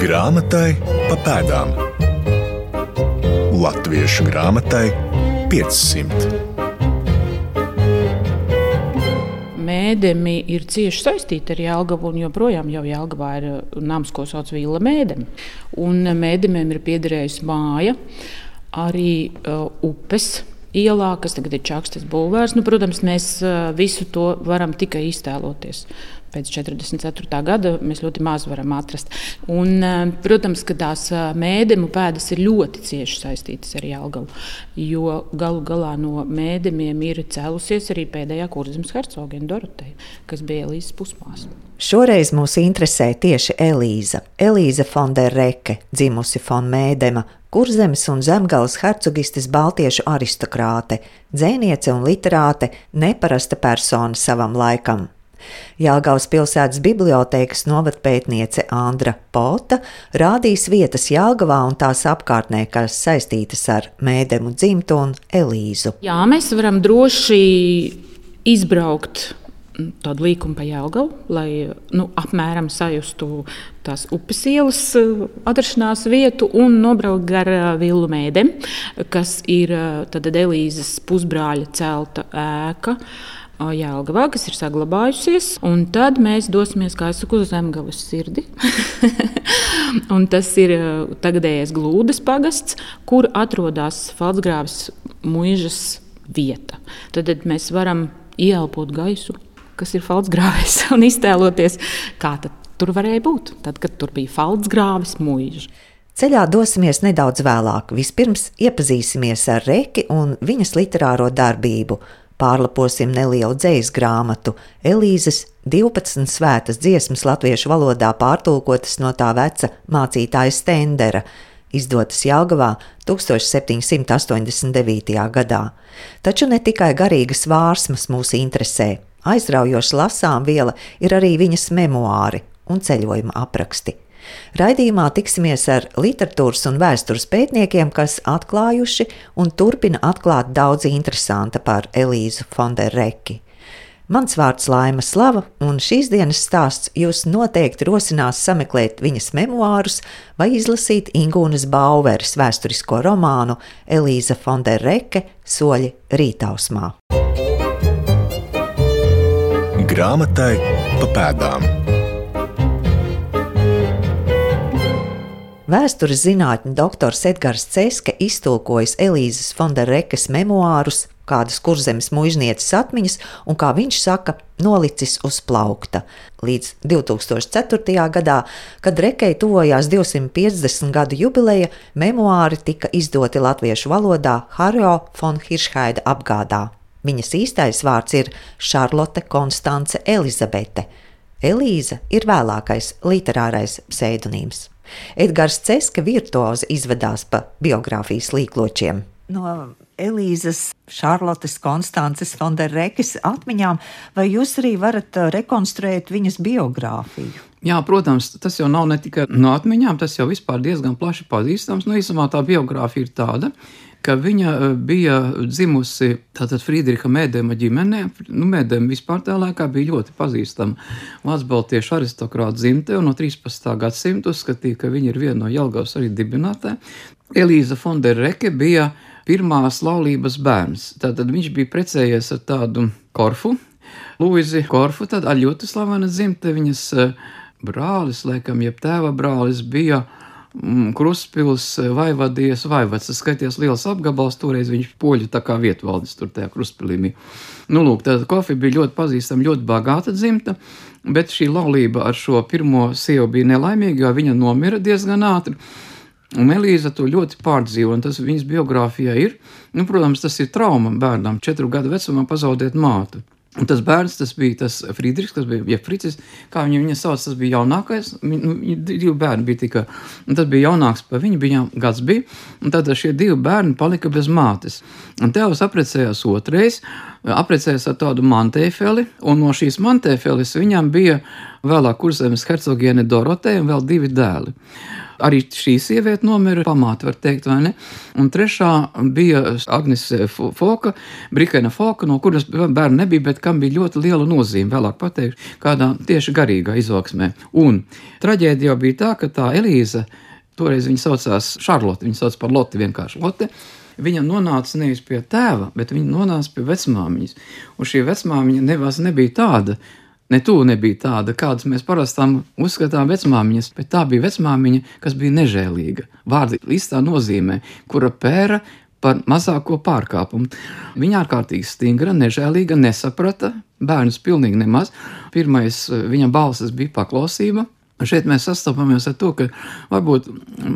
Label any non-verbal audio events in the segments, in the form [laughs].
Grāmatai pa pēdām. Latviešu grāmatai 500. Mēdemi ir cieši saistīti ar Jālgavu, un joprojām jau Jālgavā ir nams, ko sauc Vila Mēdemi. Un mēdemiem ir piederējusi māja, arī uh, upes ielā, kas tagad ir Čakstas būvērs. Nu, protams, mēs uh, visu to varam tikai iztēloties pēc 44. gada mēs ļoti maz varam atrast. Un, eh, protams, ka tās eh, mēdēmu pēdas ir ļoti cieši saistītas ar Jālgavu, jo galu galā no mēdēmiem ir cēlusies arī pēdējā kurzemes hercogene Doroteja, kas bija Elīzes pusmās. Šoreiz mūs interesē tieši Elīza. Elīza Fondereke, dzimusi Fonmēdema, Kurzemes un Zemgales hercogistes baltiešu aristokrāte, dzēniece un literāte, neparasta persona savam laikam. Jāgaus pilsētas bibliotēkas novadpētniece Andra Pota rādīs vietas Jāgavā un tās apkārtnē, kas saistītas ar mēdemu dzimtu un Elīzu. Jā, mēs varam droši izbraukt tādu līkumu pa Jēlgavu, lai nu, apmēram sajustu tās upes ielas eh, atrašanās vietu un nobraukt gar eh, Vilnu mēdēm, kas ir tad Elīzes pusbrāļa celta ēka. Jēlgavā, kas ir saglabājusies. Un tad mēs dosimies, kā es saku, uz zemgājas sirdi. [laughs] tas ir tagadējais Glūdas pagasts, kur atrodas Falsgrāvis mūžas vieta. Tad, tad mēs varam ieelpot gaisu, kas ir Falsgrāvis, [laughs] un iztēloties, kā tur varēja būt, tad, kad tur bija Falsgrāvis mūžs. Ceļā dosimies nedaudz vēlāk. Vispirms iepazīsimies ar Reki un viņas literāro darbību, Pārlaposim nelielu dzīslu grāmatu, Elīzes 12 svētas dziesmas latviešu valodā pārtulkotas no tā veca mācītāja Stendera, izdotas Jāgavā 1789. gadā. Taču ne tikai garīgas vārsmas mūs interesē, aizraujoša lasām viela ir arī viņas memoāri un ceļojuma apraksti. Raidījumā tiksimies ar literatūras un vēstures pētniekiem, kas atklājuši un turpina atklāt daudz interesanta par Elīzu Fondereki. Mans vārds Laima Slava, un šīs dienas stāsts jūs noteikti rosinās sameklēt viņas memoārus vai izlasīt Ingūnas Bauveres vēsturisko romānu Elīza Fondereke Soļi rītausmā. Grāmatai pa pēdām. Vēstures zinātņu doktors Edgars Ceske iztulkojis Elīzes Fonderekas memoārus, kādas kurzemes muiznieces atmiņas un, kā viņš saka, nolicis uz plaukta. Līdz 2004. gadā, kad Rekei tuvojās 250 gadu jubileja, memoāri tika izdoti latviešu valodā Harjo von Hiršhaida apgādā. Viņas īstais vārds ir Šarlote Konstance Elizabete. Elīza ir vēlākais literārais pseidonīms. Edgars Ceska virtuozi izvedās pa biogrāfijas līkločiem. No Elīzes, Šarlotes, Konstances, Fonderēkas atmiņām, vai jūs arī varat uh, rekonstruēt viņas biogrāfiju? Jā, protams, tas jau nav ne tikai no atmiņām, tas jau vispār diezgan plaši pazīstams. Nu, īsumā tā biogrāfija ir tāda, ka viņa e, bija dzimusi tātad Friedriha Mēdēma ģimenē. Nu, Mēdēma vispār tajā laikā bija ļoti pazīstama Vācu-Baltiešu aristokrāta dzimte, un no 13. gadsimta uzskatīja, ka viņa ir viena no Jelgavas arī dibinātājiem. Elīza Fondereke bija pirmās laulības bērns. Tātad viņš bija precējies ar tādu Korfu, Luizi Korfu, tad ar ļoti slavena dzimte viņas uh, brālis, laikam, jeb tēva brālis bija Kruspils vaivadies vaivads. Tas skaities liels apgabals, toreiz viņš poļu tā kā vietvaldes tur tajā Kruspilī bija. Nu, lūk, tāda kofi bija ļoti pazīstama, ļoti bagāta dzimta, bet šī laulība ar šo pirmo sievu bija nelaimīga, jo viņa nomira diezgan ātri. Un Elīza to ļoti pārdzīvo, un tas viņas biogrāfijā ir. Nu, protams, tas ir trauma bērnam, četru gadu vecumā pazaudēt mātu. Un tas bērns, tas bija tas Friedrichs, kas bija Jefricis, kā viņu viņa sauc, tas bija jaunākais. Nu, divi bērni bija tikai, un tas bija jaunāks par viņu, bija gads bija, un tad šie divi bērni palika bez mātes. Un tēvs aprecējās otrais, apprecējās ar tādu mantēfeli, un no šīs mantēfeles viņam bija vēlāk kurzemes hercogiene Doroteja un vēl divi dēli. Arī šī sieviete nomira, pamāte, var teikt, vai ne? Un trešā bija Agnes Foka, Brikena Foka, no kuras bērnu nebija, bet kam bija ļoti liela nozīme, vēlāk pateikšu, kādā tieši garīgā izaugsmē. Un traģēdija jau bija tā, ka tā Elīza, toreiz viņa saucās Šarlote, viņa sauc par Loti vienkārši Lote, viņa nonāca nevis pie tēva, bet viņa nonāca pie vecmāmiņas. Un šī vecmāmiņa nevās nebija tāda, ne tuvu nebija tāda, kādas mēs parasti uzskatām vecmāmiņas, bet tā bija vecmāmiņa, kas bija nežēlīga. Vārdi īstā nozīmē, kura pēra par mazāko pārkāpumu. Viņa ārkārtīgi stingra, nežēlīga, nesaprata bērnus pilnīgi nemaz. Pirmais viņa balsis bija paklausība. Šeit mēs sastopamies ar to, ka varbūt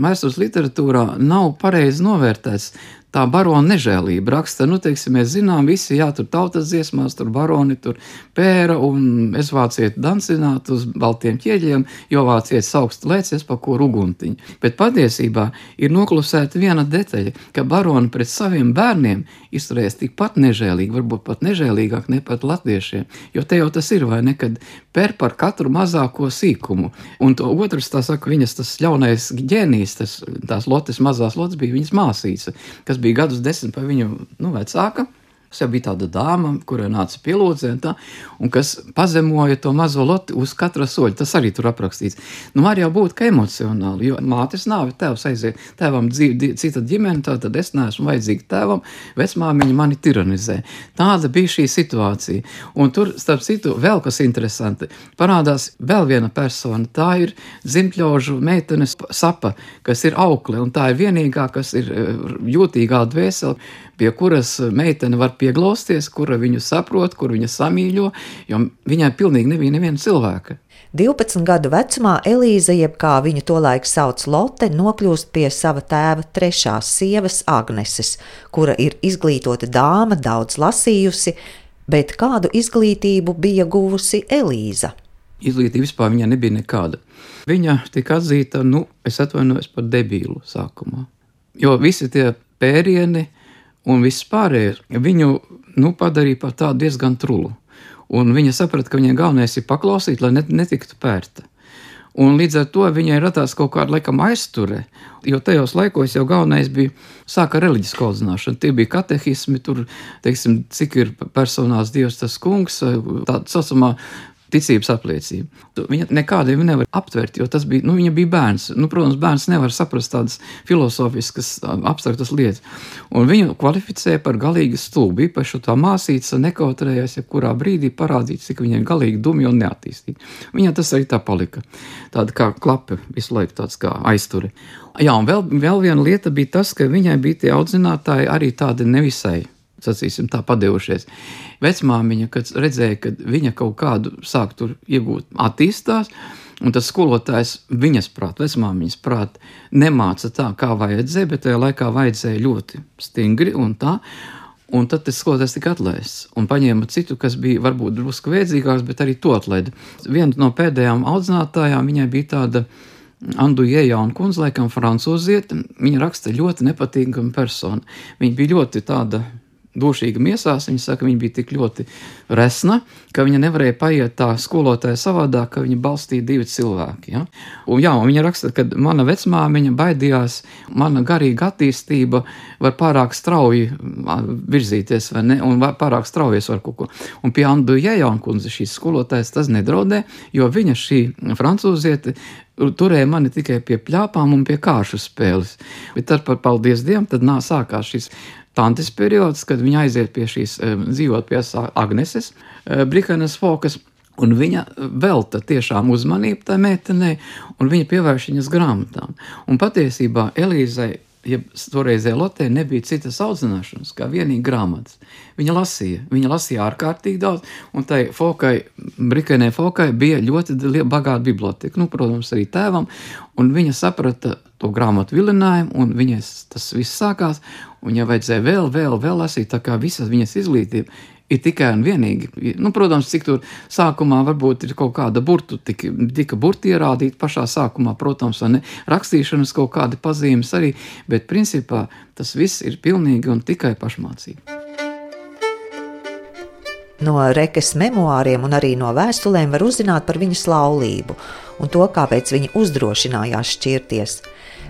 vēstures literatūrā nav pareizi novērtēts tā barona nežēlība raksta, nu, teiksim, mēs zinām, visi, jā, tur tautas dziesmās, tur baroni, tur pēra, un es vāciet dancināt uz baltiem ķieģiem, jo vāciet saukst lēcies pa ko ruguntiņu. Bet patiesībā ir noklusēta viena detaļa, ka baroni pret saviem bērniem izturēs tikpat nežēlīgi, varbūt pat nežēlīgāk ne pat latviešiem, jo te jau tas ir, vai ne, kad per par katru mazāko sīkumu. Un to otrs, tā saka, viņas tas ļaunais ģēnijs, tas, tās lotes, mazās lotes bija viņas māsīca, kas bija gadus desmit par viņu nu, vecāka. Tas jau bija tāda dāma, kurai nāca pielūdzēt, un kas pazemoja to mazo loti uz katra soļa. Tas arī tur aprakstīts. Nu, var jau būt ka emocionāli, jo mātes nāve, tēvs aiziet, tēvam dzīve, cita ģimene, tad es neesmu vajadzīga tēvam, vecmāmiņa mani tiranizē. Tāda bija šī situācija. Un tur, starp citu, vēl kas interesanti, parādās vēl viena persona. Tā ir dzimtļožu meitenes sapa, kas ir aukle, un tā ir vienīgā, kas ir eh, jūtīgā dvēsele pie kuras meitene var pieglausties, kura viņu saprot, kur viņa samīļo, jo viņai pilnīgi nebija neviena cilvēka. 12 gadu vecumā Elīze, jeb kā viņu tolaik sauc Lotte, nokļūst pie sava tēva trešās sievas Agneses, kura ir izglītota dāma, daudz lasījusi, bet kādu izglītību bija guvusi Elīza? Izglītība vispār viņai nebija nekāda. Viņa tika atzīta, nu, es atvainojos par debīlu sākumā. Jo visi tie pērieni, un viss pārējais viņu nu, padarīja par tādu diezgan trulu. Un viņa saprata, ka viņai galvenais ir paklausīt, lai net, netiktu pērta. Un līdz ar to viņai radās kaut kāda laikam aizture, jo tajos laikos jau galvenais bija sāka reliģiska audzināšana. Tie bija katehismi, tur, teiksim, cik ir personās dievs tas kungs, tā saucamā ticības apliecība. Viņa nekādiem nevar aptvert, jo tas bija, nu, bija bērns. Nu, protams, bērns nevar saprast tādas filozofiskas, abstraktas lietas. Un viņu kvalificēja par galīgi stulbu. Īpaši tā māsīca nekautrējās, ja kurā brīdī parādīt, cik viņa ir galīgi dumja un neattīstīta. Viņa tas arī tā palika. Tāda kā klape, visu laiku tāds kā aizture. Jā, un vēl, vēl viena lieta bija tas, ka viņai bija tie audzinātāji arī tādi nevisai sacīsim, tā padevušies. Vecmāmiņa, kad redzēja, ka viņa kaut kādu sāk tur iegūt, attīstās, un tas skolotājs viņas prāt, vecmāmiņas prāt, nemāca tā, kā vajadzēja, bet tajā laikā vajadzēja ļoti stingri un tā. Un tad tas skolotājs tika atlaists un paņēma citu, kas bija varbūt drusku vēdzīgāks, bet arī to atlaida. Viena no pēdējām audzinātājām viņai bija tāda Andu Iejauna kundze, laikam, francūziete. Viņa raksta ļoti nepatīkama persona. Viņa bija ļoti tāda dušīga miesās. Viņa saka, viņa bija tik ļoti resna, ka viņa nevarēja paiet tā skolotāja savādāk, ka viņa balstīja divi cilvēki. Ja? Un, jā, un viņa raksta, ka mana vecmāmiņa baidījās, mana garīga attīstība var pārāk strauji virzīties, vai ne, un pārāk straujies var kaut ko. Un pie Andu Jējaunkundzes šīs skolotājas tas nedraudē, jo viņa šī francūziete turēja mani tikai pie plāpām un pie kāršu spēles. Bet tad, par paldies Dievam, tad nā, sākās šis tantes periods, kad viņa aiziet pie šīs, eh, dzīvot pie Agneses, eh, Brikanas Fokas. Un viņa velta tiešām uzmanību tai meitenei, un viņa pievērš viņas grāmatām. Un patiesībā Elīzai ja toreizējā Lotē nebija citas audzināšanas, kā vienīgi grāmatas. Viņa lasīja, viņa lasīja ārkārtīgi daudz, un tai fokai, brikēnē fokai bija ļoti bagāta biblioteka, nu, protams, arī tēvam, un viņa saprata to grāmatu vilinājumu, un viņai tas viss sākās, un ja vajadzēja vēl, vēl, vēl lasīt, tā kā visas viņas izglītība ir tikai un vienīgi. Nu, protams, cik tur sākumā varbūt ir kaut kāda burtu, tika, tika burti ierādīta pašā sākumā, protams, ne rakstīšanas kaut kādi pazīmes arī, bet principā tas viss ir pilnīgi un tikai pašmācība. No Rekas memoāriem un arī no vēstulēm var uzzināt par viņas laulību un to, kāpēc viņa uzdrošinājās šķirties.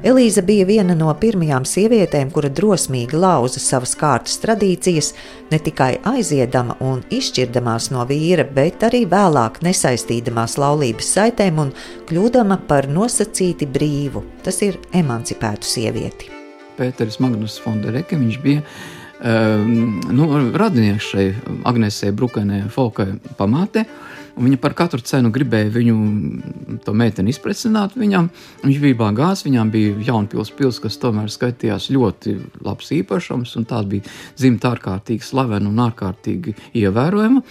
Elīza bija viena no pirmajām sievietēm, kura drosmīgi lauza savas kārtas tradīcijas, ne tikai aiziedama un izšķirdamās no vīra, bet arī vēlāk nesaistīdamās laulības saitēm un kļūdama par nosacīti brīvu. Tas ir emancipētu sievieti. Pēters Magnus Fondereke, viņš bija um, nu, radinieks šai Agnesei Brukanē Folkai pamātē. Viņa par katru cenu gribēja viņu, to meiteni, izprecināt viņam. Viņš bija bagāts, viņām bija jaunpils pils, kas tomēr skaitījās ļoti labs īpašums, un tā bija dzimta ārkārtīgi slavena un ārkārtīgi ievērojama.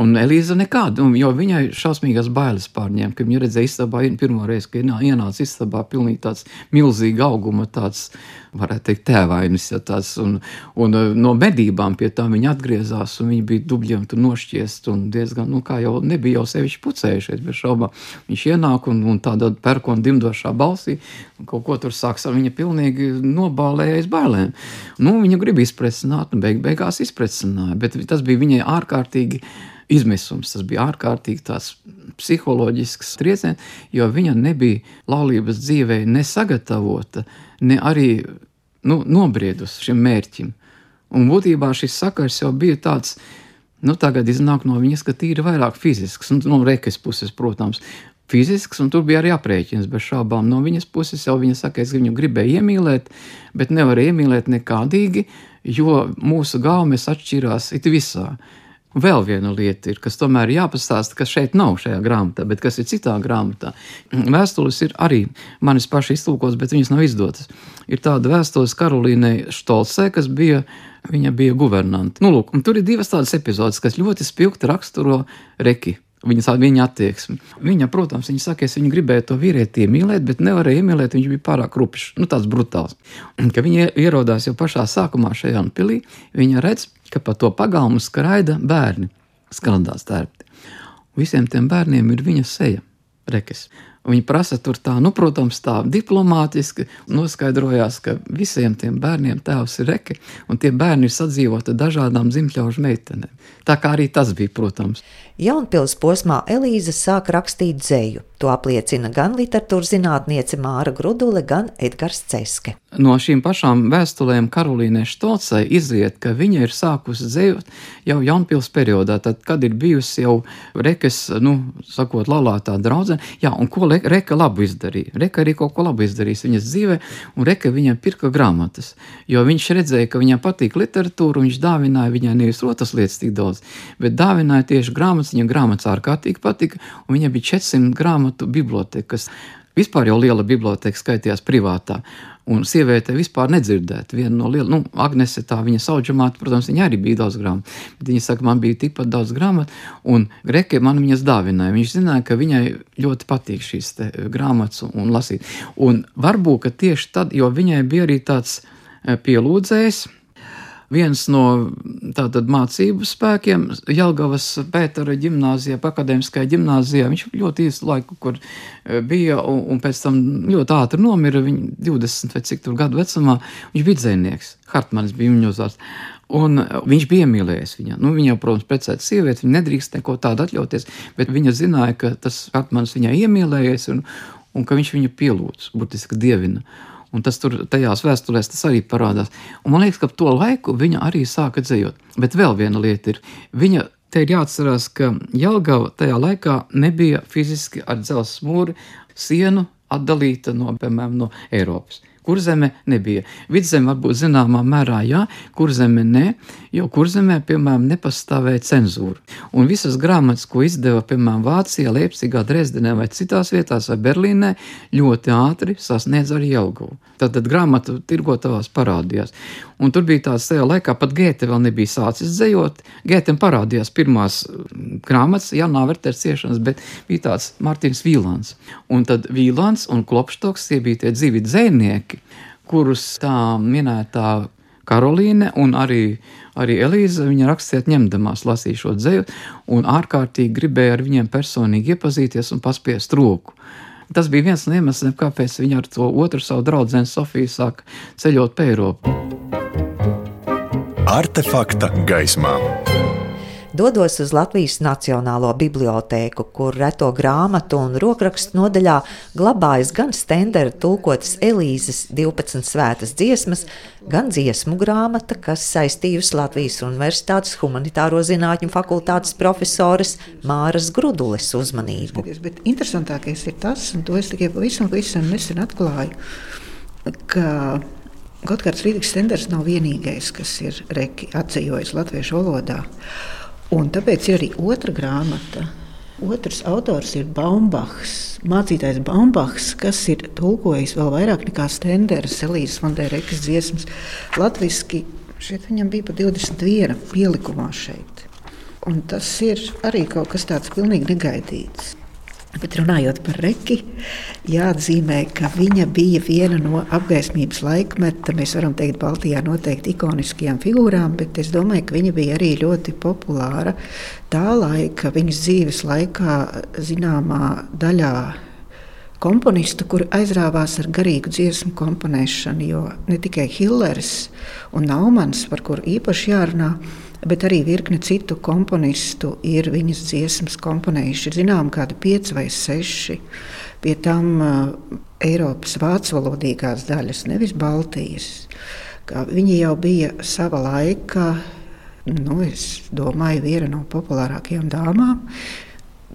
Un Elīza nekādu, jo viņai šausmīgās bailes pārņēma, kad viņa redzēja istabā, pirmo reizi, kad ienāca istabā, pilnīgi tāds milzīga auguma, tāds, varētu teikt, tēvainis, ja tāds, un, un uh, no medībām pie tā viņa atgriezās, un viņa bija dubļiem tur nošķiest, un diezgan, nu, kā jau nebija jau sevišķi pucējušies, bez šaubām. Viņš ienāk un, un tādā perkona dimdošā balsī, un kaut ko tur sāks, viņa pilnīgi nobālēja aiz bailēm. Nu, viņa grib izprecināt, un beig, beigās izprecināja, bet tas bija viņai ārkārtīgi izmisums. Tas bija ārkārtīgi tāds psiholoģisks trieciens, jo viņa nebija laulības dzīvē nesagatavota, ne arī nu, nobriedusi šim mērķim. Un būtībā šis sakars jau bija tāds. Nu, tagad iznāk no viņas, ka tīri vairāk fizisks, un no rekas puses, protams, fizisks, un tur bija arī aprēķins bez šaubām. No viņas puses jau viņa saka, es viņu gribēju iemīlēt, bet nevaru iemīlēt nekādīgi, jo mūsu gaumes atšķirās it visā. Vēl viena lieta ir, kas tomēr ir jāpastāsta, kas šeit nav šajā grāmatā, bet kas ir citā grāmatā. Vēstules ir arī manis pašas iztulkotas, bet viņas nav izdotas. Ir tāda vēstules Karolīnai Štolcē, kas bija, viņa bija guvernante. Nu, lūk, tur ir divas tādas epizodes, kas ļoti spilgti raksturo Reki. Viņas, viņa attieksme. Viņa, protams, viņa saka, es viņu gribēju to vīrieti iemīlēt, bet nevarēju iemīlēt, viņš bija pārāk rupjš, nu tāds brutāls. Un, kad viņa ierodās jau pašā sākumā šajā pilī, viņa redz, ka pa to pagalmu skraida bērni, skaldās tērpti. Visiem tiem bērniem ir viņa seja, rekes. Viņi prasa tur tā, nu, protams, tā diplomātiski noskaidrojās, ka visiem tiem bērniem tēvs ir reke, un tie bērni ir sadzīvoti dažādām dzimtļaužu meitenēm. Tā kā arī tas bija, protams. Jaunpils posmā Elīze sāk rakstīt dzēju. To apliecina gan literatūras zinātniece Māra Grudule, gan Edgars Ceske. No šīm pašām vēstulēm Karolīnai Štocai izriet, ka viņa ir sākusi dzējot jau jaunpils periodā, tad, kad ir bijusi jau Rekes, nu, sakot, lalātā draudzene. Jā, un ko Reka labu izdarīja? Reka arī kaut ko labu izdarījis viņas dzīvē, un Reka viņam pirka grāmatas, jo viņš redzēja, ka viņam patīk literatūra, un viņš dāvināja viņai nevis otras lietas tik daudz, bet dāvināja tieši grāmatas, viņam grāmatas ārkārtīgi patika, un viņam bija 400 grāmatas grāmatu bibliotekas. Vispār jau liela biblioteka skaitījās privātā, un sieviete vispār nedzirdēta. Viena no lielākajām, nu, Agnese, tā viņa sauģamāte, protams, viņa arī bija daudz grāmatu. Bet viņa saka, man bija tikpat daudz grāmatu, un Greke man viņas dāvināja. Viņš zināja, ka viņai ļoti patīk šīs grāmatas un, un lasīt. Un varbūt tieši tad, jo viņai bija arī tāds eh, pielūdzējs, viens no tātad mācību spēkiem Jelgavas Pētera ģimnāzijā, akadēmiskajā ģimnāzijā. Viņš ļoti īstu laiku, kur e, bija, un, un pēc tam ļoti ātri nomira, viņa 20 vai cik tur gadu vecumā, viņš bija dzēnieks. Hartmanis bija viņa uzvārds. Un e, viņš bija iemīlējies viņā. Nu, viņa, protams, precēta sieviete, viņa nedrīkst neko tādu atļauties, bet viņa zināja, ka tas Hartmanis viņai iemīlējies un, un ka viņš viņu pielūdz, burtiski dievina. Un tas tur tajās vēsturēs tas arī parādās. Un man liekas, ka ap to laiku viņa arī sāka dzējot. Bet vēl viena lieta ir, viņa te ir jāatcerās, ka Jelgava tajā laikā nebija fiziski ar dzelzs mūri sienu atdalīta no, piemēram, no Eiropas. Kurzeme nebija. Vidzeme varbūt zināmā mērā jā, kurzeme nē, jo kurzemē, piemēram, nepastāvēja cenzūra. Un visas grāmatas, ko izdeva, piemēram, Vācijā, Leipzigā, Dresdenē vai citās vietās vai Berlīnē, ļoti ātri sasniedz arī Jelgavu. Tātad grāmatu tirgotavās parādījās. Un tur bija tāds tajā laikā, pat Gēte vēl nebija sācis dzējot. Gētem parādījās pirmās mm, grāmatas, Janā Verters ciešanas, bet bija tāds Mārtiņš Vīlāns. Un tad Vīlāns un Klopštoks tie bija tie dzīvi dzēnieki, kurus tā minētā Karolīne un arī, arī Elīze viņa rakstiet ņemdamās lasīja šo dzēju un ārkārtīgi gribēja ar viņiem personīgi iepazīties un paspiest roku. Tas bija viens no iemesliem, kāpēc viņa ar to otru savu draugu Sofiju sāka ceļot pa Eiropu. Artefakta gaismā. Dodos uz Latvijas Nacionālo bibliotēku, kur reto grāmatu un rokrakstu nodaļā glabājas gan stendera tulkotas Elīzes 12 svētas dziesmas, gan dziesmu grāmata, kas saistījusi Latvijas Universitātes humanitāro zinātņu fakultātes profesoras Māras Grudules uzmanību. Bet interesantākais ir tas, un to es tikai pavisam, pavisam nesen atklāju, ka Gotkārds Rīgas Stenders nav vienīgais, kas ir reki atceļojis latviešu valodā. Un tāpēc ir arī otra grāmata. Otrs autors ir Baumbachs, mācītājs Baumbachs, kas ir tulkojis vēl vairāk nekā Stenders, Elīzes Fonderekas dziesmas. Latviski šeit viņam bija pa 21 pielikumā šeit. Un tas ir arī kaut kas tāds pilnīgi negaidīts. Bet runājot par Reki, jāatzīmē, ka viņa bija viena no apgaismības laikmeta, mēs varam teikt, Baltijā noteikti ikoniskajām figūrām, bet es domāju, ka viņa bija arī ļoti populāra tā laika, viņas dzīves laikā zināmā daļā komponistu, kuri aizrāvās ar garīgu dziesmu komponēšanu, jo ne tikai Hillers un Naumans, par kuru īpaši jārunā, bet arī virkne citu komponistu ir viņas dziesmas komponējuši. Zinām, kādi pieci vai seši. Pie tam uh, Eiropas vācu valodīgās daļas, nevis Baltijas. Viņi jau bija sava laika, nu, es domāju, viena no populārākajām dāmām.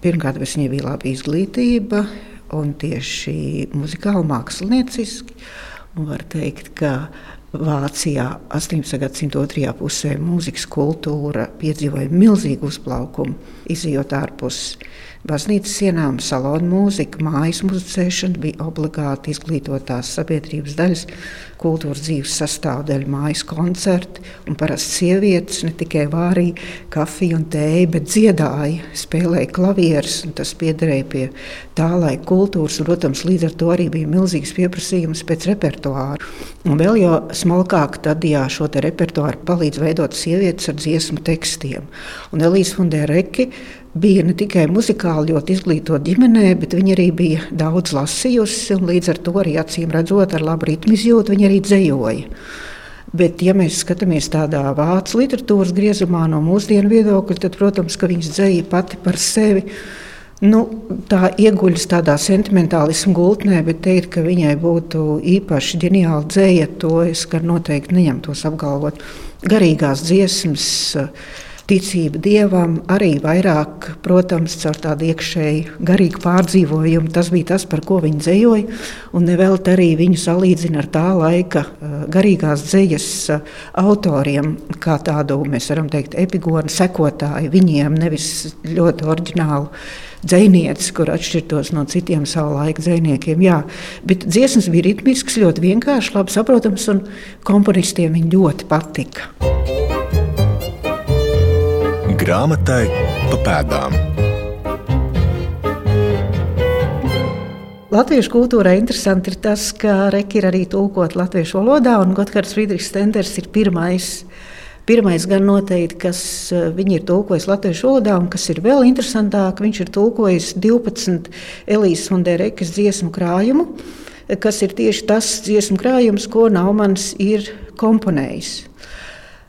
Pirmkārt, viņai bija laba izglītība, un tieši muzikāli, mākslinieciski. Un var teikt, ka Vācijā 18. gadsimta otrajā pusē mūzikas kultūra piedzīvoja milzīgu uzplaukumu, izjūt ārpus baznīcas sienām, salonu mūzika, mājas muzicēšana bija obligāti izglītotās sabiedrības daļas kultūras dzīves sastāvdaļa, mājas koncerti. Parasti sievietes ne tikai vārīja kafiju un tēju, bet dziedāja, spēlēja klavierus. Tas piederēja pie tā laika kultūras. Un, protams, līdz ar to arī bija milzīgs pieprasījums pēc repertuāra. Un vēl jau smalkāk tad, jā, šo repertuāru palīdz veidot sievietes ar dziesmu tekstiem. Un Elīze Fundereki bija ne tikai muzikāli ļoti izglītota ģimenē, bet viņa arī bija daudz lasījusi. Līdz ar to arī acīm redzot, ar labu ritmu izjūtu, viņa arī dzējoja. Bet, ja mēs skatāmies tādā vācu literatūras griezumā no mūsdienu viedokļa, tad, protams, ka viņas dzēja pati par sevi. Nu, tā ieguļas tādā sentimentālismu gultnē, bet teikt, ka viņai būtu īpaši ģeniāla dzēja, to es noteikti neņemtos apgalvot. Garīgās dziesmas. Uh, ticība dievam arī vairāk, protams, caur tādu iekšēju garīgu pārdzīvojumu. Tas bija tas, par ko viņi dzējoja. Un nevelti arī viņu salīdzina ar tā laika eh, garīgās dzējas eh, autoriem, kā tādu, mēs varam teikt, epigonu sekotāju. Viņiem nevis ļoti oriģinālu dziniecis, kur atšķirtos no citiem savā laika dziniekiem. Jā, bet dziesmas bija ritmisks, ļoti vienkāršs, labi saprotams, un komponistiem viņi ļoti patika. Grāmatai pa pēdām. Latviešu kultūrai interesanti ir tas, ka Reki ir arī tulkot latviešu valodā, un Gotthārds Friedrichs Stenders ir pirmais. Pirmais gan noteikti, kas eh, viņi ir tulkojis latviešu valodā, un kas ir vēl interesantāk, viņš ir tulkojis 12 Elīzes un Dērekas dziesmu krājumu, kas ir tieši tas dziesmu krājums, ko Naumans ir komponējis.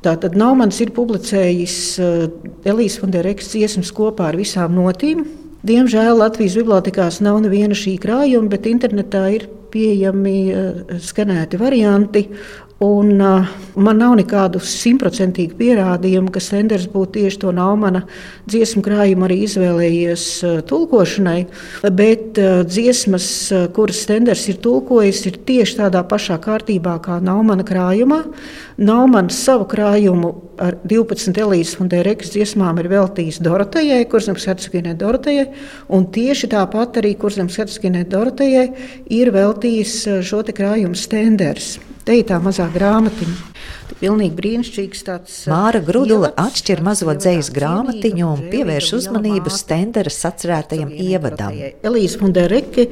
Tātad Naumans ir publicējis uh, Elīzes Fonderekas dziesmas kopā ar visām notīm. Diemžēl Latvijas bibliotekās nav neviena šī krājuma, bet internetā ir pieejami uh, skanēti varianti. Un, uh, man nav nekādu simtprocentīgu pierādījumu, ka Sanders būtu tieši to Naumana dziesmu krājumu arī izvēlējies uh, tulkošanai. Bet uh, dziesmas, uh, kuras Sanders ir tulkojis, ir tieši tādā pašā kārtībā kā Naumana krājumā. Naumans savu krājumu ar 12 Elīzes un Dērekas dziesmām ir veltījis Dorotejai, Kurzemes hercogienei Dorotejai, un tieši tāpat arī Kurzemes hercogienei Dorotejai ir veltījis uh, šo krājumu Stenders. Te ir tā mazā grāmatiņa. Pilnīgi brīnišķīgs tāds. Māra Grudula atšķir mazo dzējas grāmatiņu un pievērš uzmanību Stendera sacerētajam ievadam. Elīze Mundereke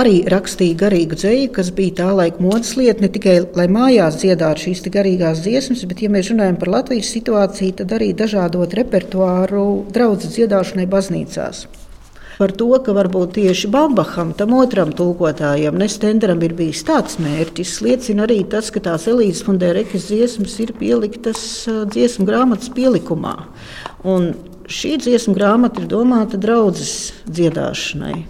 arī rakstīja garīgu dzēju, kas bija tā laika modes lieta. Ne tikai lai mājās dziedātu šīs garīgās dziesmas, bet, ja mēs runājam par Latvijas situāciju, tad arī dažādot repertuāru draudzes dziedāšanai baznīcās par to, ka varbūt tieši Bambaham, tam otram tulkotājam, Nestenderam ir bijis tāds mērķis, liecina arī tas, ka tās Elīzes Funderekas dziesmas ir pieliktas dziesmu grāmatas pielikumā. Un Šī dziesmu grāmata ir domāta draudzes dziedāšanai.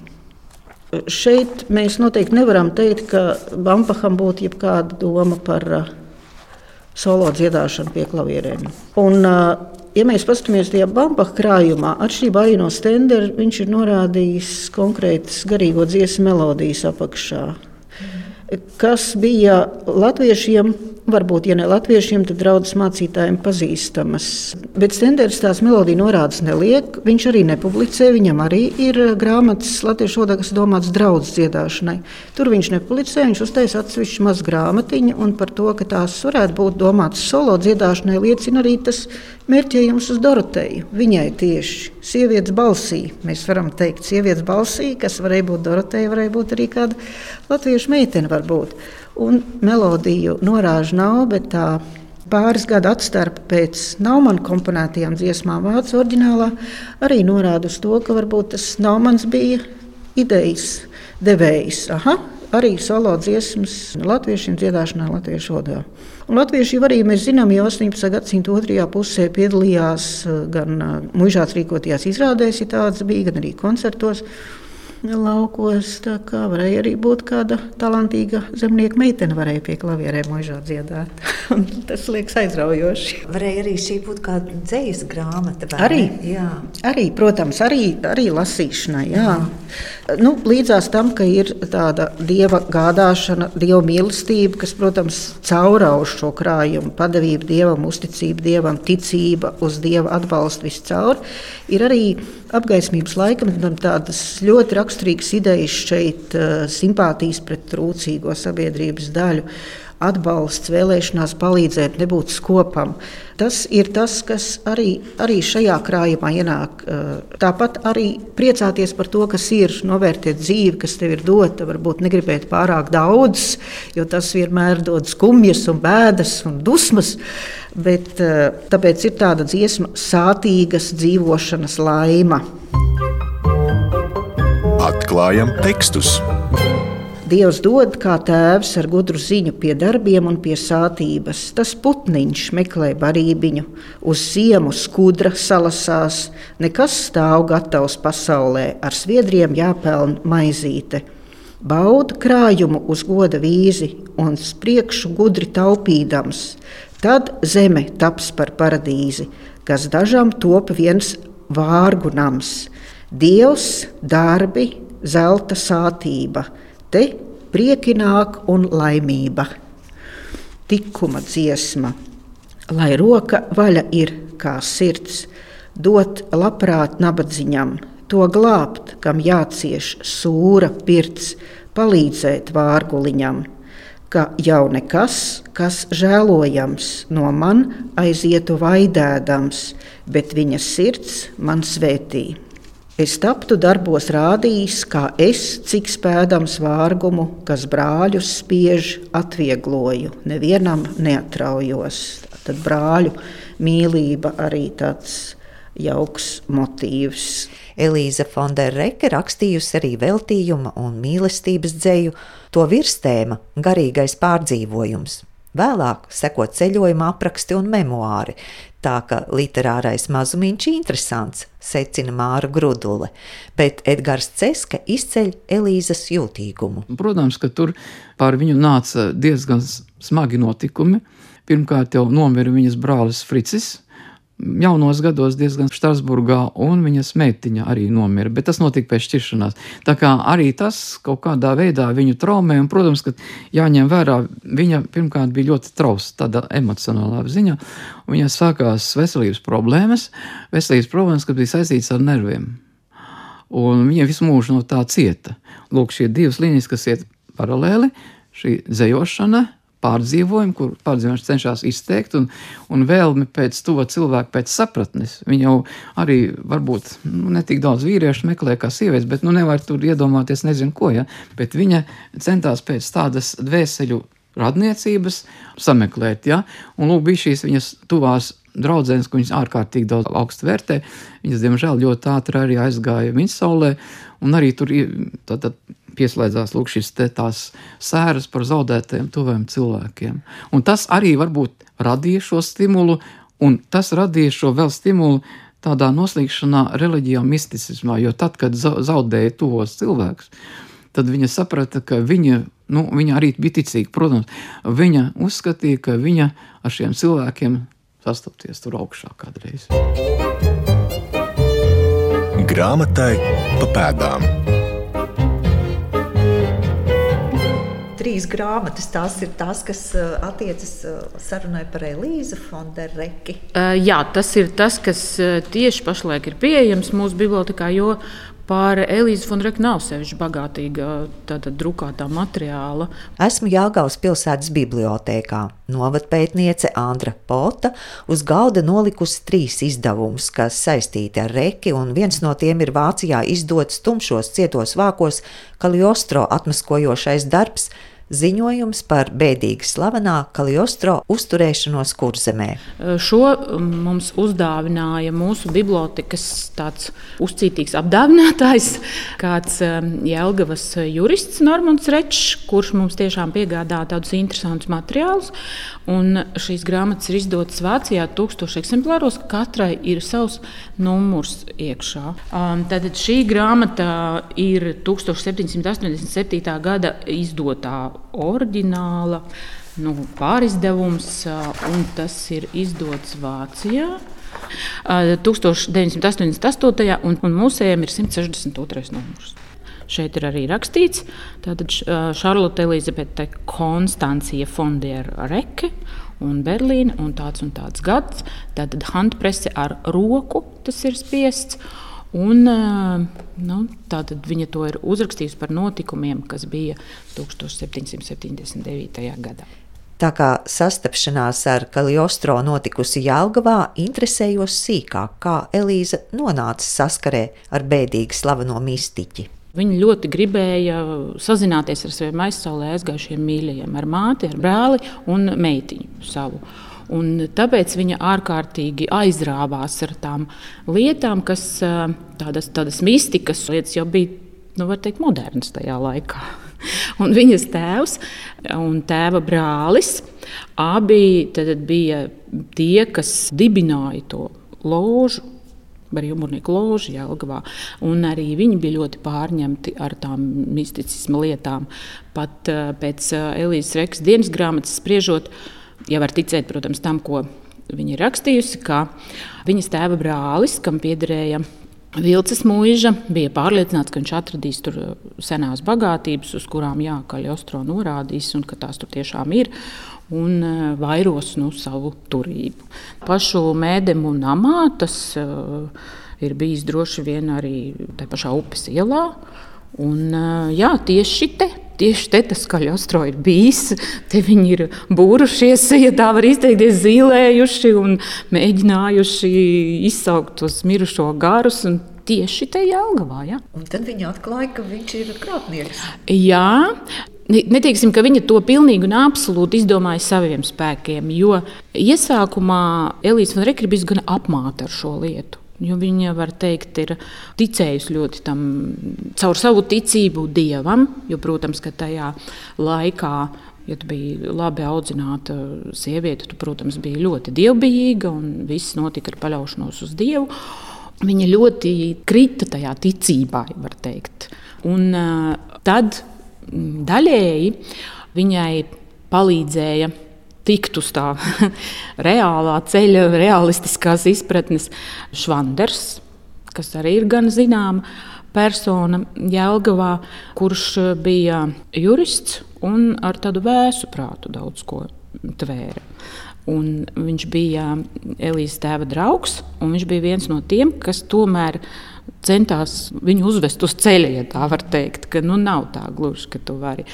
Šeit mēs noteikti nevaram teikt, ka Bampaham būtu jebkāda doma par solo dziedāšanu pie klavierēm. Un, uh, ja mēs paskatāmies tajā Bampaha krājumā, atšķirībā no Stendera, viņš ir norādījis konkrētas garīgo dziesmu melodijas apakšā, kas bija latviešiem Varbūt, ja ne latviešiem, tad draudzes mācītājiem pazīstamas. Bet Stenders tās melodiju norādes neliek. Viņš arī nepublicē. Viņam arī ir grāmatas latviešu valodā, kas domāts draudzes dziedāšanai. Tur viņš nepublicē. Viņš uztaisa atsevišķu mazu grāmatiņu, un par to, ka tās varētu būt domātas solo dziedāšanai, liecina arī tas mērķējums uz Doroteju. Viņai tieši sievietes balsī, mēs varam teikt, sievietes balsī, kas varēja būt Doroteja, varēja būt arī kāda latviešu meitene. Varbūt un melodiju norāžu nav, bet tā pāris gadu atstarpe pēc Naumana komponētajām dziesmām vācu oriģinālā arī norāda uz to, ka varbūt tas Naumans bija idejas devējs. Aha, arī solo dziesmas latviešiem dziedāšanā latviešu valodā. Latvieši jau arī mēs zinām, jau 18. gadsimta otrajā pusē piedalījās gan mūžās rīkotajās izrādēs, ja tādas bija, gan arī koncertos laukos. Tā kā varēja arī būt kāda talantīga zemnieka meitene, varēja pie klavierēm mūžā dziedāt. [laughs] tas liekas aizraujoši. Varēja arī šī būt kāda dzīsla grāmata. Arī, arī, protams, arī, arī lasīšanai. Jā. Jā. Nu, līdzās tam, ka ir tāda dieva gādāšana, dieva mīlestība, kas, protams, caurauž šo krājumu, padavība dievam, uzticība dievam, ticība uz dieva atbalstu viscaur, ir arī apgaismības laikam tādas ļoti raksturīgas idejas šeit, eh, simpātijas pret trūcīgo sabiedrības daļu. Atbalsts, vēlēšanās palīdzēt, nebūt skopam. Tas ir tas, kas arī, arī šajā krājumā ienāk. Tāpat arī priecāties par to, kas ir, novērtēt dzīvi, kas tev ir dota. Varbūt negribēt pārāk daudz, jo tas vienmēr dod skumjas, un bēdas un dusmas. Bet, tāpēc ir tāda dziesma, sātīgas dzīvošanas laima. Atklājam tekstus. Dievs dod kā tēvs ar gudru ziņu pie darbiem un pie sātības. Tas putniņš meklē barībiņu, uz ziemu skudra salasās, nekas stāv gatavs pasaulē, ar sviedriem jāpelna maizīte. Bauda krājumu uz goda vīzi un spriekšu gudri taupīdams, tad zeme taps par paradīzi, kas dažam top viens vārgu nams. Dievs, darbi, zelta sātība, te prieki nāk un laimība. Tikuma dziesma, lai roka vaļa ir kā sirds, dot labprāt nabadziņam, to glābt, kam jācieš sūra pirts, palīdzēt vārguliņam, ka jau nekas, kas žēlojams no man aizietu vaidēdams, bet viņa sirds man svētīja. Es taptu darbos rādījis, kā es, cik spēdams vārgumu, kas brāļus spiež, atviegloju, nevienam neatraujos. Tad brāļu mīlība arī tāds jauks motīvs. Elīza Fondereke rakstījusi arī veltījuma un mīlestības dzēju, to virstēma - garīgais pārdzīvojums. Vēlāk seko ceļojuma apraksti un memoāri, tā ka literārais mazumiņš ir interesants, secina Māra Grudule, bet Edgars Ceska izceļ Elīzes jūtīgumu. Protams, ka tur pār viņu nāca diezgan smagi notikumi. Pirmkārt, jau nomira viņas brālis Fricis, jaunos gados diezgan Strasburgā, un viņas meitiņa arī nomira, bet tas notika pēc šķiršanās. Tā kā arī tas kaut kādā veidā viņu traumē, un, protams, ka jāņem vērā, viņa pirmkārt bija ļoti trausa tādā emocionālā ziņā, un viņai sākās veselības problēmas, veselības problēmas, kas bija saistītas ar nerviem. Un viņa visu mūžu no tā cieta. Lūk, šie divas līnijas, kas iet paralēli, šī dzējošana, pārdzīvojumu, kur pārdzīvojums cenšas izteikt, un, un vēlmi pēc to cilvēku, pēc sapratnes. Viņa jau arī varbūt nu, ne tik daudz vīriešu meklē kā sievietes, bet nu nevar tur iedomāties nezinu ko, ja? bet viņa centās pēc tādas dvēseļu radniecības sameklēt, ja? un lūk, bija šīs viņas tuvās draudzenes, ko viņas ārkārtīgi daudz augstu vērtē. Viņas, diemžēl, ļoti ātri arī aizgāja viņas saulē, un arī tur tad, tad pieslēdzās lūk, šis tās sēras par zaudētajiem tuviem cilvēkiem. Un tas arī varbūt radīja šo stimulu, un tas radīja šo vēl stimulu tādā noslīgšanā reliģijā, misticismā, jo tad, kad zaudēja tos cilvēkus, tad viņa saprata, ka viņa, nu, viņa arī bija ticīga. Protams, viņa uzskatīja, ka viņa ar šiem cilvēkiem sastapties tur augšā kādreiz. Grāmatai pa pēdām. Trīs grāmatas. Tās ir tās, kas uh, attiecas uh, sarunai par Elīzu Fondereki. Uh, jā, tas ir tas, kas tieši pašlaik ir pieejams mūsu bibliotekā, jo Par Elīzi Fonreku nav sevišķi bagātīga tāda drukātā materiāla. Esmu Jāgaus pilsētas bibliotēkā. Novadpētniece Andra Pota uz galda nolikusi trīs izdevumus, kas saistīti ar reki, un viens no tiem ir Vācijā izdots tumšos cietos vākos Kaliostro atmaskojošais darbs ziņojums par bēdīgi slavenā Kaliostro uzturēšanos kurzemē. Šo mums uzdāvināja mūsu bibliotekas tāds uzcītīgs apdāvinātājs, kāds Jelgavas jurists Normons Rečs, kurš mums tiešām piegādā tādus interesantus materiālus. Un šīs grāmatas ir izdotas Vācijā tūkstoši eksemplāros, katrai ir savs numurs iekšā. Tad šī grāmata ir 1787. gada izdotā oriģināla nu, pārizdevums, un tas ir izdots Vācijā. 1988. un, un mūsējiem ir 162. numurs. Šeit ir arī rakstīts, ka Šarlote Elizabete Konstancija Fondiera Reke un Berlīna un tāds un tāds gads. Tātad handprese ar roku tas ir spiests. Un, nu, tātad viņa to ir uzrakstījusi par notikumiem, kas bija 1779. gadā. Tā kā sastapšanās ar Kaliostro notikusi Jālgavā, interesējos sīkāk, kā Elīza nonāca saskarē ar bēdīgi slaveno mistiķi. Viņa ļoti gribēja sazināties ar saviem aizsaulē aizgājušiem mīļajiem, ar māti, ar brāli un meitiņu savu. Un tāpēc viņa ārkārtīgi aizrāvās ar tām lietām, kas tādas, tādas mistikas lietas jau bija, nu, var teikt, modernas tajā laikā. [laughs] Un viņas tēvs un tēva brālis abi bija tie, kas dibināja to ložu brīvmūrnieku loži Jelgavā. Un arī viņi bija ļoti pārņemti ar tām misticisma lietām. Pat pēc Elīzes Rekas dienas grāmatas spriežot, uh, ja var ticēt, protams, tam, ko viņa ir rakstījusi, ka viņas tēva brālis, kam piederēja Vilcis mūža bija pārliecināts, ka viņš atradīs tur uh, senās bagātības, uz kurām jākaļ ostro norādīs, un ka tās tur tiešām ir, un uh, vairos nu, savu turību. Pašu mēdemu namā tas uh, ir bijis droši vien arī tajā pašā upes ielā. Un, uh, jā, tieši te tieši te tas kaļostro ir bijis. Te viņi ir būrušies, ja tā var izteikties, zīlējuši un mēģinājuši izsaukt tos mirušo garus. Tieši te Jālgavā. Ja? Un tad viņi atklāja, ka viņš ir krāpnieks. Jā, Neteiksim, ka viņa to pilnīgi un absolūti izdomāja saviem spēkiem, jo iesākumā Elīze Rekri bija gan apmāta ar šo lietu. Jo viņa, var teikt, ir ticējusi ļoti tam caur savu ticību dievam. Jo, protams, ka tajā laikā, ja tu biji labi audzināta sieviete, tu, protams, biji ļoti dievbijīga un viss notika ar paļaušanos uz dievu. Viņa ļoti krita tajā ticībā, var teikt. Un uh, tad daļēji viņai palīdzēja tikt uz tā [laughs] reālā ceļa, realistiskās izpratnes Švanders, kas arī ir gan zināma persona Jēlgavā, kurš bija jurists un ar tādu vēsu prātu daudz ko tvēra. Un viņš bija Elīzes tēva draugs, un viņš bija viens no tiem, kas tomēr centās viņu uzvest uz ceļa, ja tā var teikt, ka nu, nav tā gluži, ka tu vari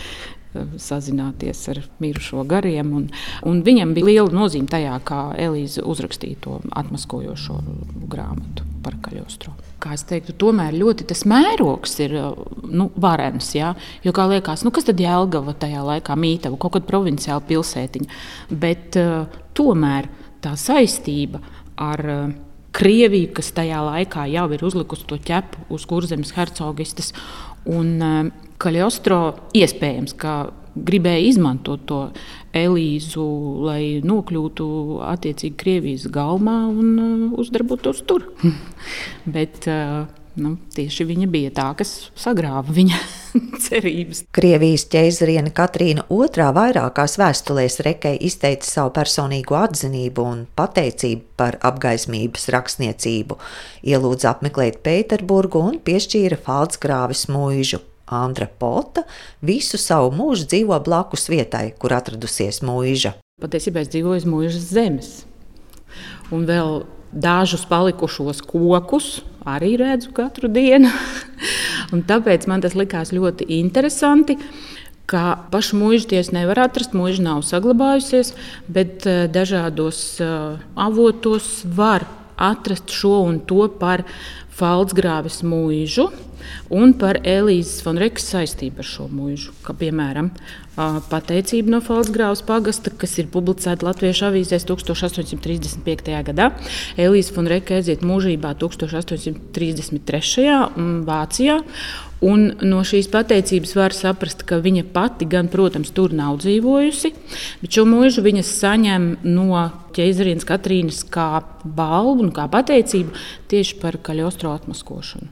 sazināties ar mirušo gariem. Un, un viņam bija liela nozīme tajā, kā Elīze uzrakstīja to atmaskojošo grāmatu par Kaļostro. Kā es teiktu, tomēr ļoti tas mērogs ir nu, varens. Ja? Jo, kā liekas, nu, kas tad Jēlgava tajā laikā mītava, kaut kāda provinciāla pilsētiņa. Bet uh, tomēr tā saistība ar uh, Krieviju, kas tajā laikā jau ir uzlikusi to ķepu uz kurzemes hercogistes, un uh, Kaļostro iespējams, ka gribēja izmantot to Elīzu, lai nokļūtu attiecīgi Krievijas galmā un uh, uzdarbotos tur. [laughs] Bet, uh, Nu, tieši viņa bija tā, kas sagrāva viņa [laughs] cerības. Krievijas ķēzariene Katrīna II vairākās vēstulēs Rekei izteica savu personīgo atzinību un pateicību par apgaismības rakstniecību, ielūdza apmeklēt Pēterburgu un piešķīra Falcgrāvis mūžu. Andra Pota visu savu mūžu dzīvo blakus vietai, kur atradusies mūža. Patiesībā es dzīvoju uz mūžas zemes. Un vēl dažus palikušos kokus arī redzu katru dienu. [laughs] tāpēc man tas likās ļoti interesanti. Kā pašu mūžu tiesa nevar atrast, mūža nav saglabājusies, bet eh, dažādos eh, avotos var atrast šo un to par Falsgrāvis mūžu un par Elīzes Fonrekas saistību ar šo mūžu. Kā piemēram, pateicība no Falsgrāvas pagasta, kas ir publicēta Latviešu avīzēs 1835. gadā. Elīze Fonreka aiziet mūžībā 1833. Vācijā. Un no šīs pateicības var saprast, ka viņa pati, gan, protams, tur nav dzīvojusi, bet šo mūžu viņa saņem no ķēzarienes Katrīnas kā balvu un kā pateicību tieši par kaļostro atmaskošanu.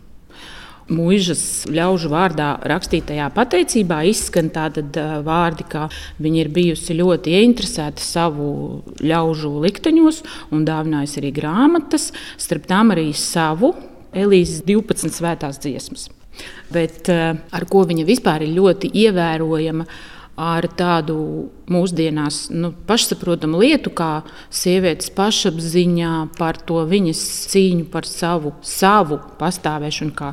Mūžas ļaužu vārdā rakstītajā pateicībā izskan tādi vārdi, ka viņa ir bijusi ļoti ieinteresēta savu ļaužu likteņos un dāvinājusi arī grāmatas, starp tām arī savu Elīzes 12 svētās dziesmas. Bet ar ko viņa vispār ir ļoti ievērojama ar tādu mūsdienās nu, pašsaprotamu lietu, kā sievietes pašapziņā par to viņas cīņu par savu, savu pastāvēšanu, kā,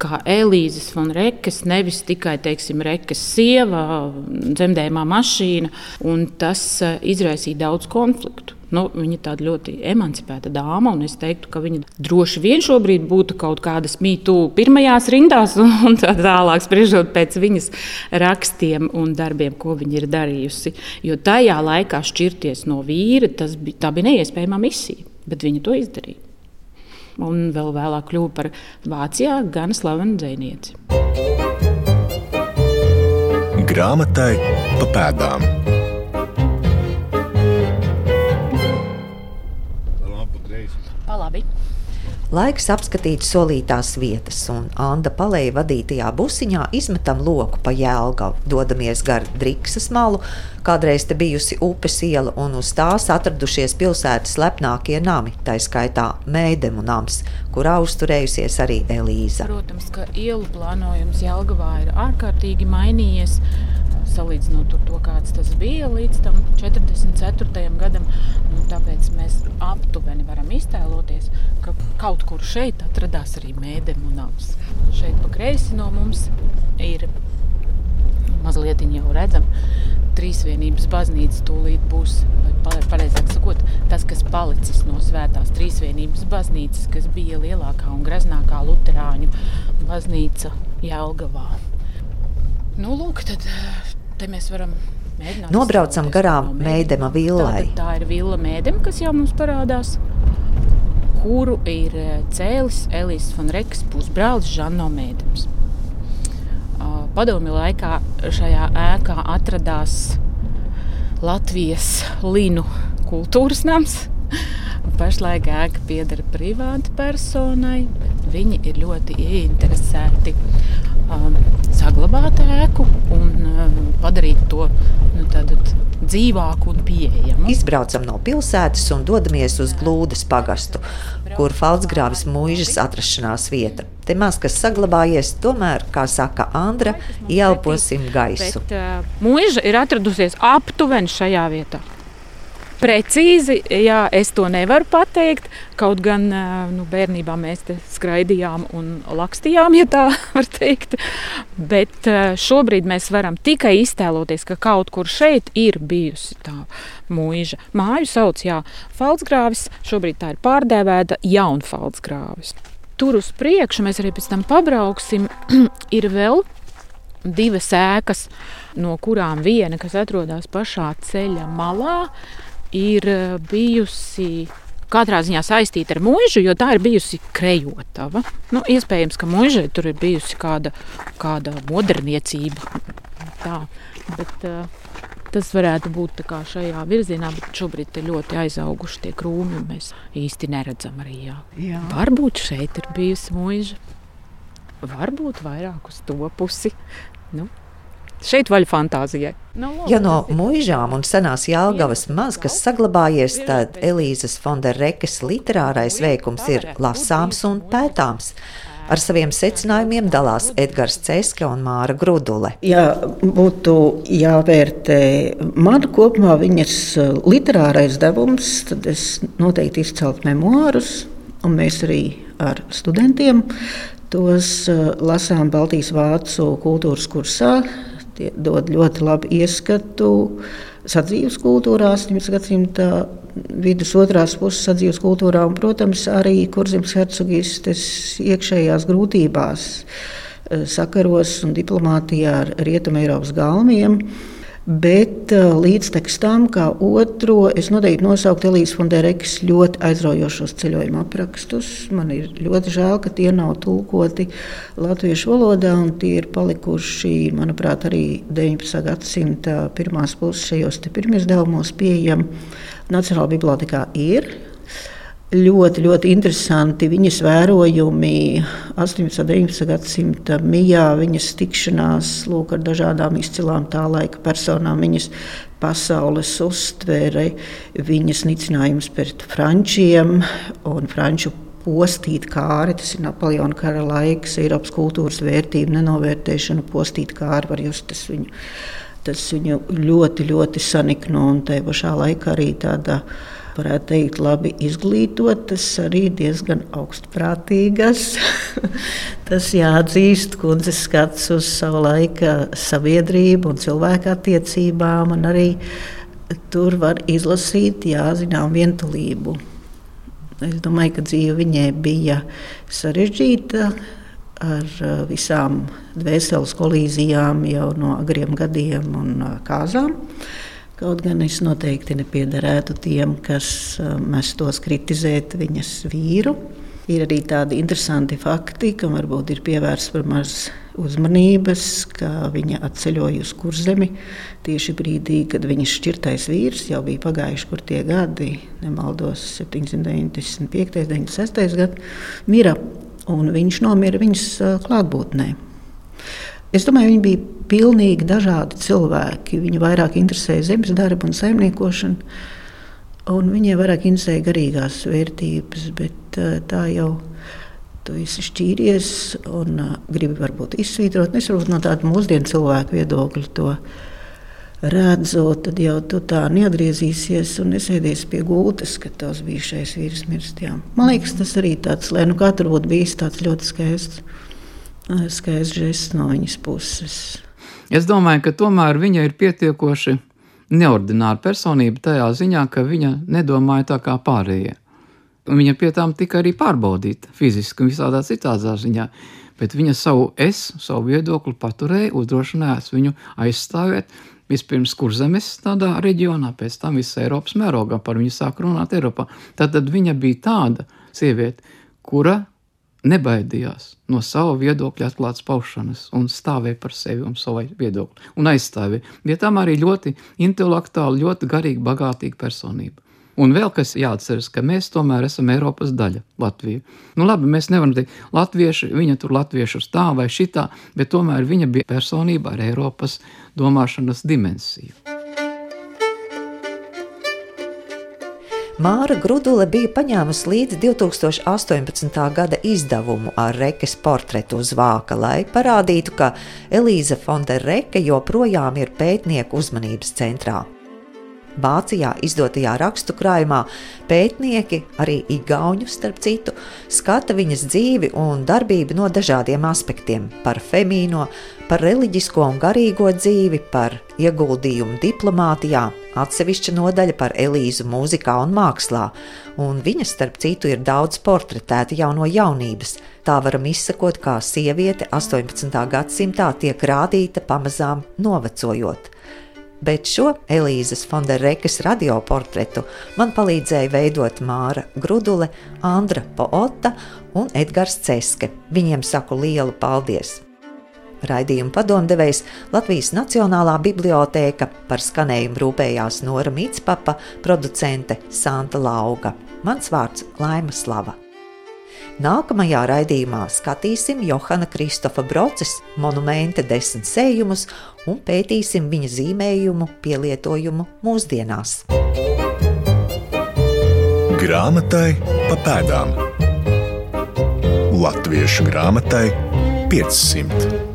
kā Elīzes un Rekas, nevis tikai teiksim, Rekas sieva, dzemdējumā mašīna, tas eh, izraisīja daudz konfliktu. Nu, viņa ir ļoti emancipēta dāma, un es teiktu, ka viņa droši vien šobrīd būtu kaut kādas mītu pirmajās rindās, un tā tālāk spriežot pēc viņas rakstiem un darbiem, ko viņa ir darījusi. Jo tajā laikā šķirties no vīra, tas bija, bija neiespējama misija, bet viņa to izdarīja. Un vēl vēlāk kļuva par Vācijā gan slavenu dzinieci. Grāmatai pa pēdām. Laiks apskatīt solītās vietas, un Anna palēja vadītajā busiņā izmetam loku pa jēlgavu, dodamies gar Driksas malu, kādreiz te bijusi upes iela, un uz tās atradušies pilsētas lepnākie nami, tā skaitā Mēdemu nams, kurā uzturējusies arī Elīza. Protams, ka ielu plānojums Jēlgavā ir ārkārtīgi mainījies salīdzinot ar to, kāds tas bija līdz 44. gadam. Nu, tāpēc mēs aptuveni varam iztēloties, ka kaut kur šeit atradās arī mēdēmu nams. Šeit pa kreisi no mums ir mazliet jau redzama trīsvienības baznīca. Tūlīt būs, pareizāk sakot, tas, kas palicis no svētās trīsvienības baznīcas, kas bija lielākā un greznākā luterāņu baznīca Jelgavā. Nu, lūk, tad te mēs varam mēģināt. Nobraucam garām Mēdema villai. Tā, tā ir villa Mēdema, kas jau mums parādās, kuru ir eh, cēlis Elīzes von Reks pusbrālis Žanno Mēdems. Padomju laikā šajā ēkā atradās Latvijas Linu kultūras nams. Pašlaik ēka pieder privāti personai, bet viņi ir ļoti ieinteresēti um, saglabāt ēku un um, padarīt to nu, dzīvāku un pieejamu. Izbraucam no pilsētas un dodamies uz Glūdas pagastu, kur Falksgrāvis mūžas atrašanās vieta. Te maz kas saglabājies, tomēr, kā saka Andra, ielposim gaisu. Bet, uh, mūža ir atradusies aptuveni šajā vietā. Precīzi, jā, es to nevaru pateikt. Kaut gan nu, bērnībā mēs skraidījām un lakstījām, ja tā [laughs] var teikt. Bet šobrīd mēs varam tikai iztēloties, ka kaut kur šeit ir bijusi tā mūža. Māju sauc jā, Falksgrāvis, šobrīd tā ir pārdēvēta Jaunfalksgrāvis. Tur uz priekšu mēs arī pēc tam pabrauksim. [clears throat] ir vēl divas ēkas, no kurām viena, kas atrodas pašā ceļa malā, ir eh, bijusi katrā ziņā saistīta ar mūžu, jo tā ir bijusi krejotava. Nu, iespējams, ka mūžai tur ir bijusi kāda, kāda moderniecība. tā. Bet, uh, Tas varētu būt šajā virzienā, bet šobrīd ir ļoti aizauguši tie krūmi. Mēs īsti neredzam arī. Jā. Jā. Varbūt šeit ir bijusi mūža, varbūt vairāk uz to pusi. Nu, Šeit vaļ fantāzijai. No, ja no mūžām un senās Jālgavas maz kas saglabājies, tad Elīzes Fonderekes literārais veikums ir lasāms un pētāms. Ar saviem secinājumiem dalās Edgars Ceska un Māra Grudule. Ja būtu jāvērtē man kopumā viņas uh, literārais devums, tad es noteikti izceltu memoārus, un mēs arī ar studentiem tos uh, lasām Baltijas vācu kultūras kursā Tie dod ļoti labu ieskatu sadzīves kultūrā, 18. gadsimta vidus otrās puses sadzīves kultūrā un, protams, arī kurzemes hercogistes iekšējās grūtībās, eh, sakaros un diplomātijā ar Rietumē Eiropas galmiem. Bet uh, līdz tam, kā otro, es noteikti nosauktu Elīzes Fonderekas ļoti aizraujošos ceļojuma aprakstus. Man ir ļoti žēl, ka tie nav tulkoti latviešu valodā, un tie ir palikuši, manuprāt, arī 19. gadsimta pirmās puses šajos pirmizdevumos pieejami. Nacionālajā bibliotekā ir ļoti, ļoti interesanti viņas vērojumi 18. un 19. gadsimta mijā, viņas tikšanās lūk, ar dažādām izcilām tā laika personām, viņas pasaules uztvere, viņas nicinājums pret frančiem un franču postīt kāri. Tas ir Napoleona kara laiks, Eiropas kultūras vērtību nenovērtēšana, postīt kāri var just tas viņu. Tas viņu ļoti, ļoti sanikno un tajā pašā laikā arī tādā varētu teikt, labi izglītotas, arī diezgan augstprātīgas. [laughs] Tas jāatzīst, kundzes skats uz savu laiku sabiedrību un cilvēku attiecībām, un arī tur var izlasīt, jā, zinām, vientulību. Es domāju, ka dzīve viņai bija sarežģīta ar visām dvēseles kolīzijām jau no agriem gadiem un kāzām. Kaut gan es noteikti nepiederētu tiem, kas mestos kritizēt viņas vīru. Ir arī tādi interesanti fakti, kam varbūt ir pievērsts par maz uzmanības, ka viņa atceļoja uz kurzemi tieši brīdī, kad viņas šķirtais vīrs jau bija pagājuši kur tie gadi, nemaldos 795. un 96. gads, mira, un viņš nomira viņas uh, klātbūtnē. Es domāju, viņi bija pilnīgi dažādi cilvēki. Viņu vairāk interesēja zemes darba un saimniekošana, un viņiem vairāk interesēja garīgās vērtības. Bet eh, tā jau tu esi šķīries un uh, gribi varbūt izsvītrot. Es varbūt no tāda mūsdienu cilvēku viedokļa to redzot, tad jau tu tā neatgriezīsies un nesēdies pie gultas, kad tavs bijušais vīrs mirst. Jā. Man liekas, tas arī tāds, lai nu katru būtu bijis tāds ļoti skaists skaists žests no viņas puses. Es domāju, ka tomēr viņa ir pietiekoši neordināra personība tajā ziņā, ka viņa nedomāja tā kā pārējie. Viņa pie tām tika arī pārbaudīta fiziski un visādā citādā ziņā, bet viņa savu es, savu viedokli paturēja, uzdrošinājās viņu aizstāvēt. Vispirms kurzemes tādā reģionā, pēc tam visā Eiropas mērogā par viņu sāk runāt Eiropā. Tad, tad viņa bija tāda sieviete, kura nebaidījās no sava viedokļa atklātas paušanas un stāvēja par sevi un savu viedokli un aizstāvēja. Vietām arī ļoti intelektuāli, ļoti garīgi, bagātīga personība. Un vēl kas jāatceras, ka mēs tomēr esam Eiropas daļa, Latvija. Nu, labi, mēs nevaram teikt, latvieši, viņa tur latviešus tā vai šitā, bet tomēr viņa bija personība ar Eiropas domāšanas dimensiju. Māra Grudule bija paņēmusi līdzi 2018. gada izdevumu ar Rekes portretu uz vāka, lai parādītu, ka Elīza Fondereke joprojām ir pētnieku uzmanības centrā. Vācijā izdotajā rakstu krājumā pētnieki, arī igauņu starp citu, skata viņas dzīvi un darbību no dažādiem aspektiem - par femīno, par reliģisko un garīgo dzīvi, par ieguldījumu diplomātijā, atsevišķa nodaļa par Elīzu mūzikā un mākslā, un viņa starp citu ir daudz portretēta jau no jaunības. Tā varam izsakot, kā sieviete 18. gadsimtā tiek rādīta pamazām novecojot bet šo Elīzes Fonderekas radioportretu man palīdzēja veidot Māra Grudule, Andra Poota un Edgars Ceske. Viņiem saku lielu paldies! Raidījuma padomdevējs Latvijas Nacionālā bibliotēka par skanējumu rūpējās Nora Mitspapa, producente Santa Lauga. Mans vārds Laima Slava. Nākamajā raidījumā skatīsim Johana Kristofa Broces monumenta desmit sējumus un pētīsim viņa zīmējumu pielietojumu mūsdienās. Grāmatai pa pēdām. Latviešu grāmatai 500.